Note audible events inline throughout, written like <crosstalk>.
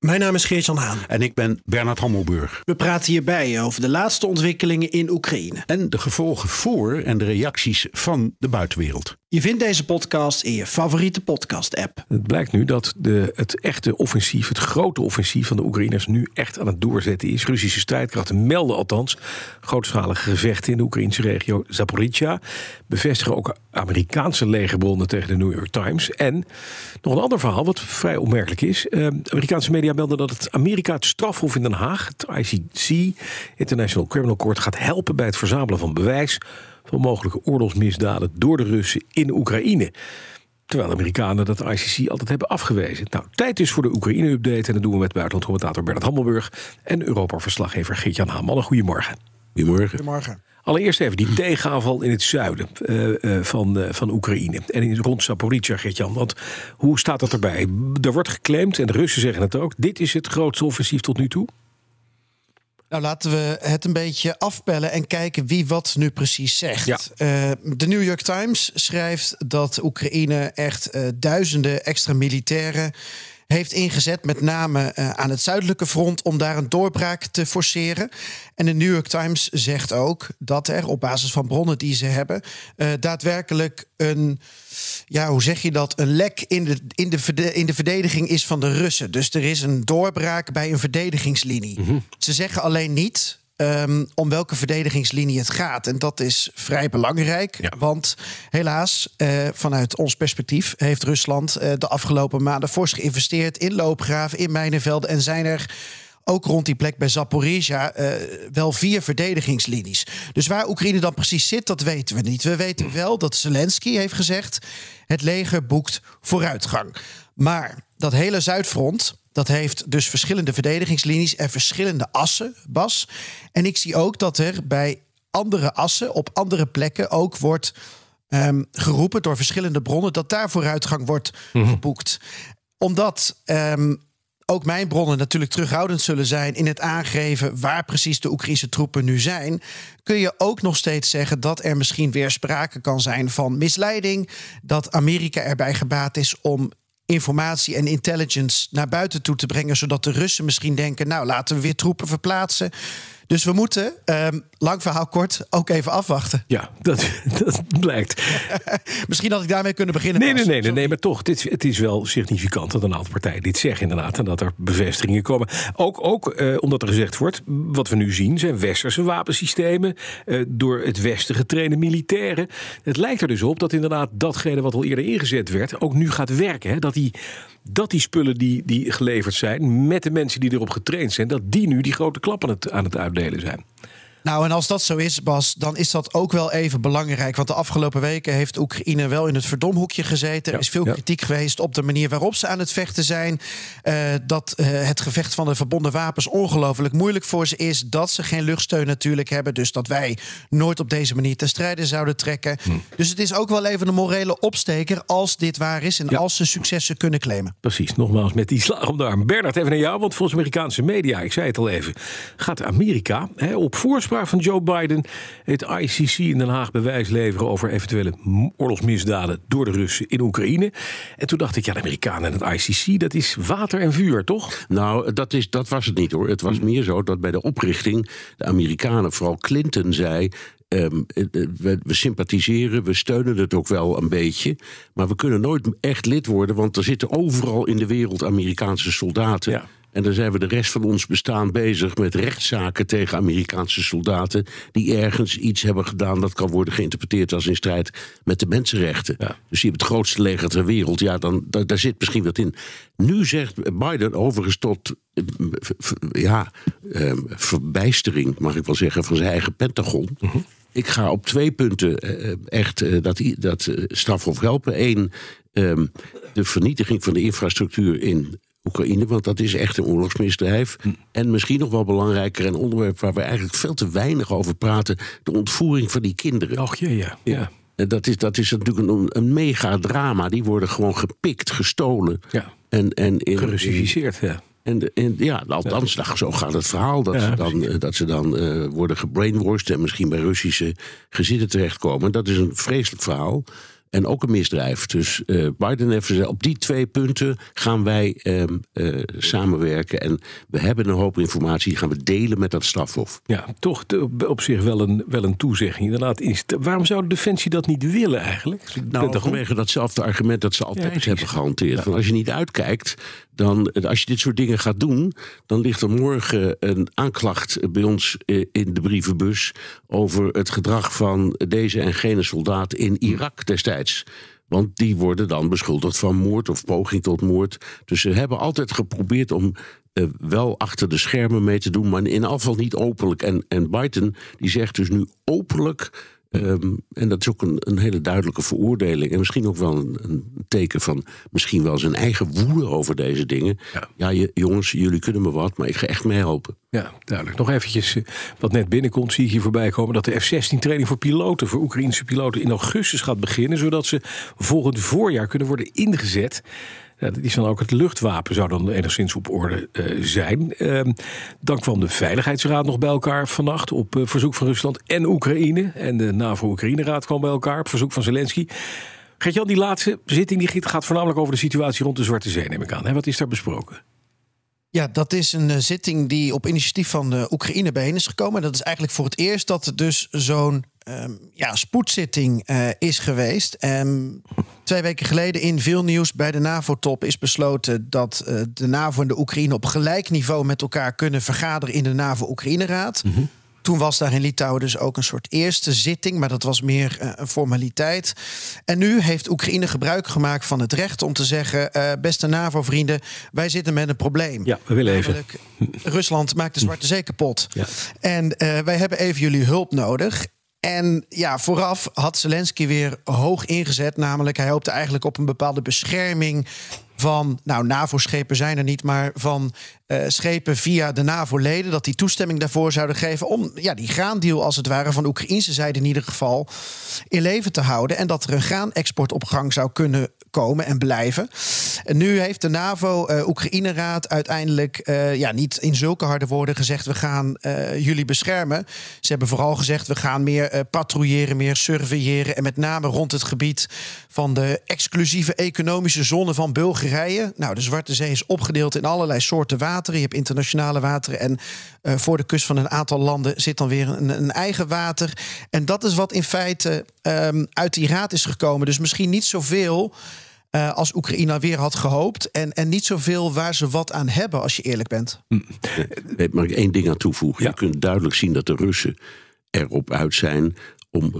Mijn naam is Geert-Jan Haan. En ik ben Bernard Hammelburg. We praten hierbij over de laatste ontwikkelingen in Oekraïne. En de gevolgen voor en de reacties van de buitenwereld. Je vindt deze podcast in je favoriete podcast-app. Het blijkt nu dat de, het echte offensief, het grote offensief van de Oekraïners nu echt aan het doorzetten is. Russische strijdkrachten melden althans grootschalige gevechten in de Oekraïnse regio Zaporizhia. Bevestigen ook Amerikaanse legerbronnen tegen de New York Times. En nog een ander verhaal wat vrij opmerkelijk is. Eh, Amerikaanse media melden dat het Amerika het strafhof in Den Haag, het ICC, International Criminal Court, gaat helpen bij het verzamelen van bewijs van mogelijke oorlogsmisdaden door de Russen in Oekraïne. Terwijl de Amerikanen dat ICC altijd hebben afgewezen. Nou, tijd dus voor de Oekraïne-update. En dat doen we met buitenlandcommentator Bernard Hammelburg en Europa-verslaggever Geert-Jan Haman. Goedemorgen. Goedemorgen. Goedemorgen. Allereerst even die tegenaanval in het zuiden uh, uh, van, uh, van Oekraïne. En in, rond Zaporizhia, Geert-Jan. Want hoe staat dat erbij? Er wordt geclaimd, en de Russen zeggen het ook... dit is het grootste offensief tot nu toe? Nou, laten we het een beetje afpellen en kijken wie wat nu precies zegt. Ja. Uh, de New York Times schrijft dat Oekraïne echt uh, duizenden extra militairen heeft ingezet, met name uh, aan het zuidelijke front, om daar een doorbraak te forceren. En de New York Times zegt ook dat er op basis van bronnen die ze hebben, uh, daadwerkelijk een, ja, hoe zeg je dat, een lek in de, in, de, in de verdediging is van de Russen. Dus er is een doorbraak bij een verdedigingslinie. Mm-hmm. Ze zeggen alleen niet. Um, om welke verdedigingslinie het gaat. En dat is vrij belangrijk. Ja. Want helaas, uh, vanuit ons perspectief, heeft Rusland uh, de afgelopen maanden fors geïnvesteerd in loopgraven, in mijnenvelden. En zijn er ook rond die plek bij Zaporizhia uh, wel vier verdedigingslinies. Dus waar Oekraïne dan precies zit, dat weten we niet. We weten wel dat Zelensky heeft gezegd: het leger boekt vooruitgang. Maar dat hele Zuidfront, dat heeft dus verschillende verdedigingslinies en verschillende assen, Bas. En ik zie ook dat er bij andere assen op andere plekken ook wordt um, geroepen door verschillende bronnen dat daar vooruitgang wordt mm-hmm. geboekt. Omdat um, ook mijn bronnen natuurlijk terughoudend zullen zijn in het aangeven waar precies de Oekraïnse troepen nu zijn, kun je ook nog steeds zeggen dat er misschien weer sprake kan zijn van misleiding, dat Amerika erbij gebaat is om informatie en intelligence naar buiten toe te brengen, zodat de Russen misschien denken: nou, laten we weer troepen verplaatsen. Dus we moeten, um, lang verhaal kort, ook even afwachten. Ja, dat, <laughs> dat blijkt. <laughs> Misschien had ik daarmee kunnen beginnen. Nee, nee, nee, nee, nee, maar toch, dit, het is wel significant dat een aantal partijen dit zeggen inderdaad. En dat er bevestigingen komen. Ook, ook uh, omdat er gezegd wordt, wat we nu zien zijn westerse wapensystemen. Uh, door het westen getrainde militairen. Het lijkt er dus op dat inderdaad datgene wat al eerder ingezet werd, ook nu gaat werken. Hè? Dat, die, dat die spullen die, die geleverd zijn, met de mensen die erop getraind zijn, dat die nu die grote klap aan het, aan het uitdelen zijn. Nou, en als dat zo is, Bas, dan is dat ook wel even belangrijk. Want de afgelopen weken heeft Oekraïne wel in het verdomhoekje gezeten. Ja, er is veel ja. kritiek geweest op de manier waarop ze aan het vechten zijn. Uh, dat uh, het gevecht van de verbonden wapens ongelooflijk moeilijk voor ze is. Dat ze geen luchtsteun natuurlijk hebben. Dus dat wij nooit op deze manier ten strijde zouden trekken. Hm. Dus het is ook wel even een morele opsteker als dit waar is. En Ja. als ze successen kunnen claimen. Precies, nogmaals met die slag om de arm. Bernard, even naar jou, want volgens Amerikaanse media, ik zei het al even, gaat Amerika hè, op voorspraak van Joe Biden het ICC in Den Haag bewijs leveren over eventuele oorlogsmisdaden door de Russen in Oekraïne. En toen dacht ik, ja, de Amerikanen en het ICC, dat is water en vuur, toch? Nou, dat, is, dat was het niet hoor. Het was meer zo dat bij de oprichting de Amerikanen, vooral Clinton, zei. ehm, eh, eh, we, we sympathiseren, we steunen het ook wel een beetje. Maar we kunnen nooit echt lid worden, want er zitten overal in de wereld Amerikaanse soldaten. Ja. En dan zijn we de rest van ons bestaan bezig met rechtszaken tegen Amerikaanse soldaten. die ergens iets hebben gedaan dat kan worden geïnterpreteerd als in strijd met de mensenrechten. Ja. Dus je hebt het grootste leger ter wereld. Ja, dan, da- daar zit misschien wat in. Nu zegt Biden overigens tot eh, ja, eh, verbijstering, mag ik wel zeggen, van zijn eigen Pentagon. Ik ga op twee punten eh, echt eh, dat, i- dat eh, strafhof helpen. Eén, ehm, de vernietiging van de infrastructuur in Oekraïne, want dat is echt een oorlogsmisdrijf. En misschien nog wel belangrijker, een onderwerp waar we eigenlijk veel te weinig over praten: de ontvoering van die kinderen. Och jee, ja. ja. En Dat is, dat is natuurlijk een, een mega drama. Die worden gewoon gepikt, gestolen. Ja. En, en in, Gerussificeerd, ja. En, en ja, althans, nou, zo gaat het verhaal. Dat Ja, ze dan, dat ze dan eh, worden gebrainwashed en misschien bij Russische gezinnen terechtkomen. Dat is een vreselijk verhaal. En ook een misdrijf. Dus eh, Biden heeft gezegd, op die twee punten gaan wij ehm, eh, samenwerken. En we hebben een hoop informatie, die gaan we delen met dat strafhof. Ja, toch op zich wel een, wel een toezegging. Inderdaad, waarom zou de Defensie dat niet willen eigenlijk? Nou, vanwege datzelfde argument dat ze altijd hebben gehanteerd. Van als je niet uitkijkt, dan, als je dit soort dingen gaat doen, dan ligt er morgen een aanklacht bij ons eh, in de brievenbus over het gedrag van deze en gene soldaat in Irak destijds. Want die worden dan beschuldigd van moord of poging tot moord. Dus ze hebben altijd geprobeerd om eh, wel achter de schermen mee te doen, maar in afval niet openlijk. En, en Biden die zegt dus nu openlijk. Ehm, en dat is ook een, een hele duidelijke veroordeling. En misschien ook wel een, een teken van misschien wel zijn eigen woede over deze dingen. Ja. Ja, je, jongens, jullie kunnen me wat, maar ik ga echt meehelpen. Ja, duidelijk. Nog eventjes eh, wat net binnenkomt, zie ik hier voorbij komen... dat de F-16-training voor piloten, voor Oekraïnse piloten... in augustus gaat beginnen, zodat ze volgend voorjaar kunnen worden ingezet... Dat is dan ook het luchtwapen, zou dan enigszins op orde eh, zijn. Ehm, dan kwam de Veiligheidsraad nog bij elkaar vannacht op eh, verzoek van Rusland en Oekraïne. En de NAVO-Oekraïne-raad kwam bij elkaar op verzoek van Zelensky. Gert-Jan, die laatste zitting die gaat voornamelijk over de situatie rond de Zwarte Zee, neem ik aan. Hè? Wat is daar besproken? Ja, dat is een eh, zitting die op initiatief van de Oekraïne bijeen is gekomen. Dat is eigenlijk voor het eerst dat dus zo'n ehm, ja, spoedzitting eh, is geweest. En twee weken geleden in veel nieuws bij de NAVO-top is besloten dat eh, de NAVO en de Oekraïne op gelijk niveau met elkaar kunnen vergaderen in de NAVO-Oekraïne-raad. Toen was daar in Litouwen dus ook een soort eerste zitting, maar dat was meer eh, een formaliteit. En nu heeft Oekraïne gebruik gemaakt van het recht om te zeggen: beste NAVO-vrienden, wij zitten met een probleem. Ja, we willen even. Namelijk, Rusland maakt de Zwarte Zee kapot. Ja. En wij hebben even jullie hulp nodig. En ja, vooraf had Zelensky weer hoog ingezet. Namelijk, hij hoopte eigenlijk op een bepaalde bescherming van, nou, NAVO-schepen zijn er niet, maar van eh, schepen via de NAVO-leden. Dat die toestemming daarvoor zouden geven om ja, die graandeal, als het ware, van de Oekraïnse zijde in ieder geval in leven te houden. En dat er een graanexport op gang zou kunnen komen en blijven. En nu heeft de NAVO-Oekraïne-raad uiteindelijk eh, ja, niet in zulke harde woorden gezegd: we gaan eh, jullie beschermen. Ze hebben vooral gezegd: we gaan meer eh, patrouilleren, meer surveilleren. En met name rond het gebied van de exclusieve economische zone van Bulgarije. Nou, de Zwarte Zee is opgedeeld in allerlei soorten wateren. Je hebt internationale wateren. En eh, voor de kust van een aantal landen zit dan weer een, een eigen water. En dat is wat in feite ehm, uit die raad is gekomen. Dus misschien niet zoveel. eh, als Oekraïne weer had gehoopt. En, en niet zoveel waar ze wat aan hebben, als je eerlijk bent. Nee, mag ik één ding aan toevoegen? Ja. Je kunt duidelijk zien dat de Russen erop uit zijn om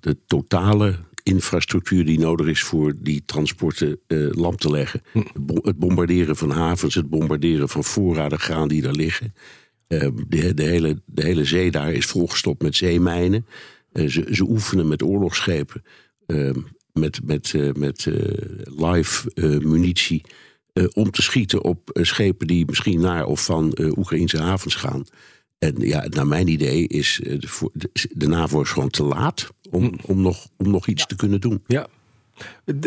de totale infrastructuur die nodig is voor die transporten eh, lam te leggen. Bo- Het bombarderen van havens, het bombarderen van voorraden graan die daar liggen. Eh, de, de, hele, de hele zee daar is volgestopt met zeemijnen. Eh, ze, ze oefenen met oorlogsschepen, eh, met, met, met live munitie. om te schieten op schepen die misschien naar of van Oekraïnse havens gaan. En ja, naar mijn idee is eh, de, voor- de, de NAVO is gewoon te laat om, om, nog, om nog iets te kunnen doen. Ja.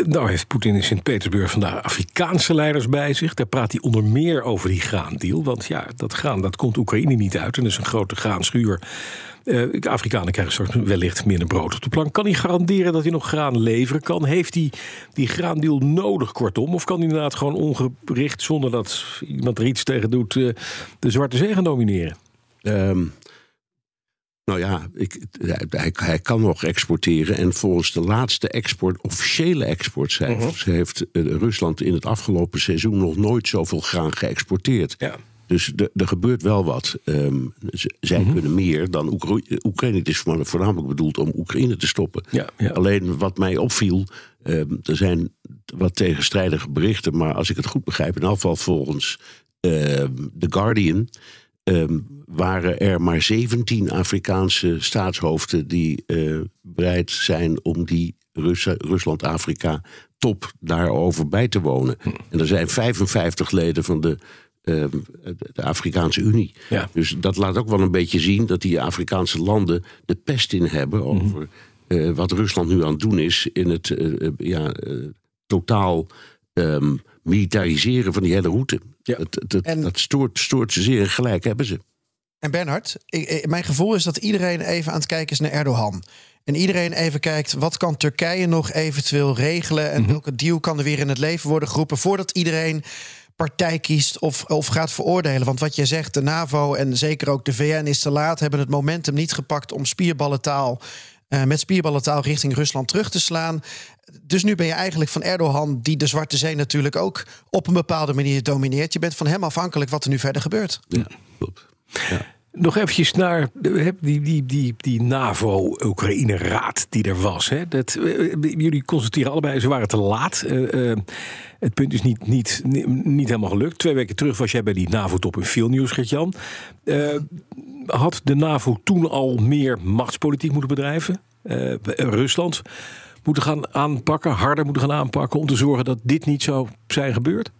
Nou heeft Poetin in Sint-Petersburg vandaag Afrikaanse leiders bij zich. Daar praat hij onder meer over die graandeal. Want ja, dat graan dat komt Oekraïne niet uit. En dat is een grote graanschuur. Eh, de Afrikanen krijgen straks wellicht minder brood op de plank. Kan hij garanderen dat hij nog graan leveren kan? Heeft hij die graandeal nodig, kortom? Of kan hij inderdaad gewoon ongericht, zonder dat iemand er iets tegen doet... eh, de Zwarte Zee gaan domineren? Ehm, nou ja, ik, hij, hij- kan nog exporteren. En volgens de laatste export, officiële exportcijfers, heeft eh, Rusland in het afgelopen seizoen nog nooit zoveel graan geëxporteerd. Ja. Dus er gebeurt wel wat. Ehm, zij Mhm. kunnen meer dan Oekra- Oekraïne. Het is voor- voornamelijk bedoeld om Oekraïne te stoppen. Ja, ja. Alleen wat mij opviel, ehm, er zijn wat tegenstrijdige berichten, maar als ik het goed begrijp, in elk geval volgens ehm, The Guardian, waren er maar 17 Afrikaanse staatshoofden die eh, bereid zijn om die Rusland-Afrika top daarover bij te wonen. En er zijn 55 leden van de, eh, de Afrikaanse Unie. Ja. Dus dat laat ook wel een beetje zien dat die Afrikaanse landen de pest in hebben over eh, wat Rusland nu aan het doen is in het eh, ja, eh, totaal ehm, militariseren van die hele route. Ja. En- dat stoort, stoort ze zeer en gelijk hebben ze. En Bernhard, ik- ik- mijn gevoel is dat iedereen even aan het kijken is naar Erdogan. En iedereen even kijkt, wat kan Turkije nog eventueel regelen? En welke deal kan er weer in het leven worden geroepen... voordat iedereen partij kiest of, of gaat veroordelen. Want wat je zegt, de NAVO en zeker ook de VN is te laat... hebben het momentum niet gepakt om spierballentaal... eh, met spierballentaal richting Rusland terug te slaan. Dus nu ben je eigenlijk van Erdogan... die de Zwarte Zee natuurlijk ook op een bepaalde manier domineert. Je bent van hem afhankelijk wat er nu verder gebeurt. Ja, klopt. Nog eventjes naar die, die, die, die NAVO-Oekraïne-raad die er was. Hè. Dat, eh, jullie constateren allebei, ze waren te laat. Eh, eh, het punt is niet, niet, niet, helemaal gelukt. Twee weken terug was jij bij die NAVO-top in Vilnius, Gert-Jan. Eh, had de NAVO toen al meer machtspolitiek moeten bedrijven? Eh, Rusland moeten gaan aanpakken, harder moeten gaan aanpakken... om te zorgen dat dit niet zou zijn gebeurd?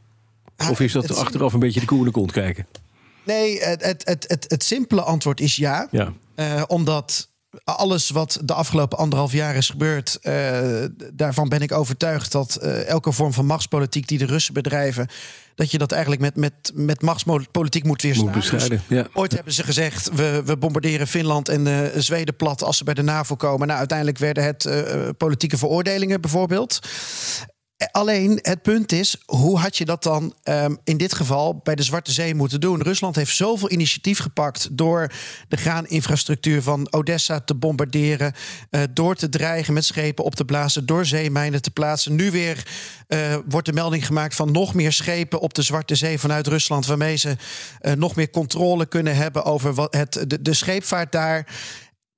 Of is dat achteraf een beetje de koe in de kont kijken? Nee, het, het, het, het, het simpele antwoord is ja. Ja. Eh, omdat alles wat de afgelopen anderhalf jaar is gebeurd, eh, daarvan ben ik overtuigd dat eh, elke vorm van machtspolitiek die de Russen bedrijven, dat je dat eigenlijk met, met, met machtspolitiek moet weerstaan. Moet bestrijden, Dus ja. Ooit hebben ze gezegd, we, we bombarderen Finland en Zweden plat als ze bij de NAVO komen. Nou, uiteindelijk werden het politieke veroordelingen bijvoorbeeld. Alleen het punt is, hoe had je dat dan ehm, in dit geval bij de Zwarte Zee moeten doen? Rusland heeft zoveel initiatief gepakt door de graaninfrastructuur van Odessa te bombarderen, eh, door te dreigen met schepen op te blazen, door zeemijnen te plaatsen. Nu weer eh, wordt de melding gemaakt van nog meer schepen op de Zwarte Zee vanuit Rusland, waarmee ze eh, nog meer controle kunnen hebben over wat het, de scheepvaart daar.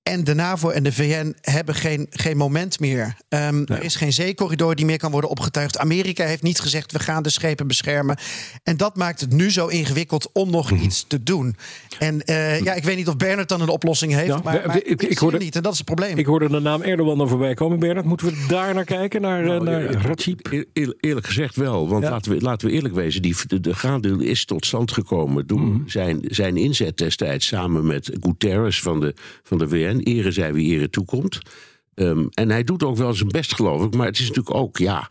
En de NAVO en de VN hebben geen, geen moment meer. Ehm, Er is geen zeecorridor die meer kan worden opgetuigd. Amerika heeft niet gezegd we gaan de schepen beschermen. En dat maakt het nu zo ingewikkeld om nog Mhm. iets te doen. En eh, ja, ik weet niet of Bernard dan een oplossing heeft. Ja, maar, ik- ik, hoorde- het niet. En dat is het probleem. Ik hoorde de naam Erdogan al voorbij komen, Bernard. Moeten we daar naar kijken, naar, eh, naar Nou, Rajib? Eer- eer- eerlijk gezegd wel. Want Ja. laten, we, laten we eerlijk wezen, die, de, de graandeel is tot stand gekomen door Mhm. zijn, zijn inzet destijds samen met Guterres van de, van de VN. Ere zij wie ere toekomt. Ehm, en hij doet ook wel zijn best, geloof ik. Maar het is natuurlijk ook, ja.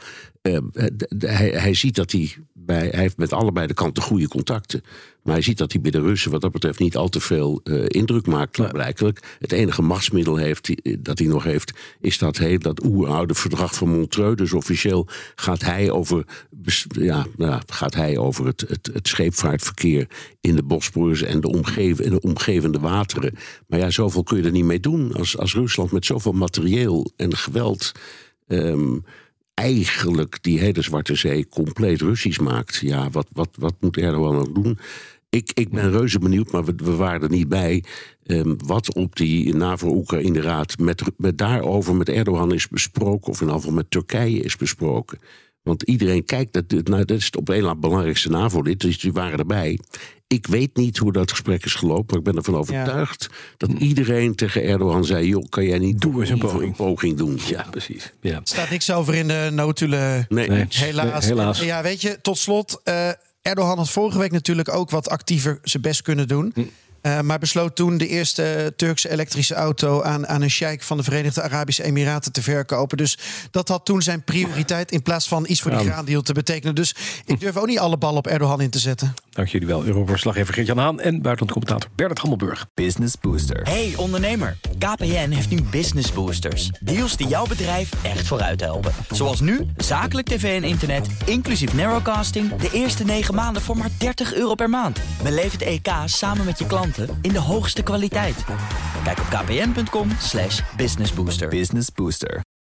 Ehm, d- hij, hij ziet dat hij. Bij, hij heeft met allebei de kanten goede contacten. Maar hij ziet dat hij bij de Russen wat dat betreft niet al te veel eh, indruk maakt. Blijkelijk. Het enige machtsmiddel heeft, die- dat hij nog heeft, is dat, heel, dat oeroude verdrag van Montreux. Dus officieel gaat hij over, ja, nou, ja, gaat hij over het, het, het scheepvaartverkeer in de Bosporus en de, omgeven, en de omgevende wateren. Maar ja, zoveel kun je er niet mee doen. Als, als Rusland met zoveel materieel en geweld. ehm, eigenlijk die hele Zwarte Zee compleet Russisch maakt. Ja, wat, wat, wat moet Erdogan nog doen? Ik, ik ben reuze benieuwd, maar we, we waren er niet bij. ehm, wat op die NAVO-Oekraïne-raad met, met daarover met Erdogan is besproken, of in ieder met Turkije is besproken. Want iedereen kijkt, dat, nou, dat is het op een na belangrijkste NAVO-lid, dus die waren erbij. Ik weet niet hoe dat gesprek is gelopen, maar ik ben ervan overtuigd dat iedereen tegen Erdogan zei: joh, kan jij niet Doe eens een poging. poging doen? Ja, precies. Ja. Er staat niks over in de notulen. Nee. Nee. Helaas. Nee, helaas. Ja, weet je, tot slot. eh, Erdogan had vorige week natuurlijk ook wat actiever zijn best kunnen doen. Hm. Eh, maar besloot toen de eerste Turkse elektrische auto aan, aan een sheik van de Verenigde Arabische Emiraten te verkopen. Dus dat had toen zijn prioriteit in plaats van iets voor die graandeal te betekenen. Dus ik durf ook niet alle ballen op Erdogan in te zetten. Dank jullie wel, Euroverslaggever Gert-Jan Haan en buitenlandcommentator Bernard Handelburg. Business Booster. Hey ondernemer, KPN heeft nu Business Boosters. Deals die jouw bedrijf echt vooruit helpen. Zoals nu, zakelijk tv en internet, inclusief narrowcasting... de eerste 9 maanden voor maar 30 euro per maand. Beleef het EK samen met je klanten in de hoogste kwaliteit. Kijk op kpn.com slash businessbooster. Business Booster.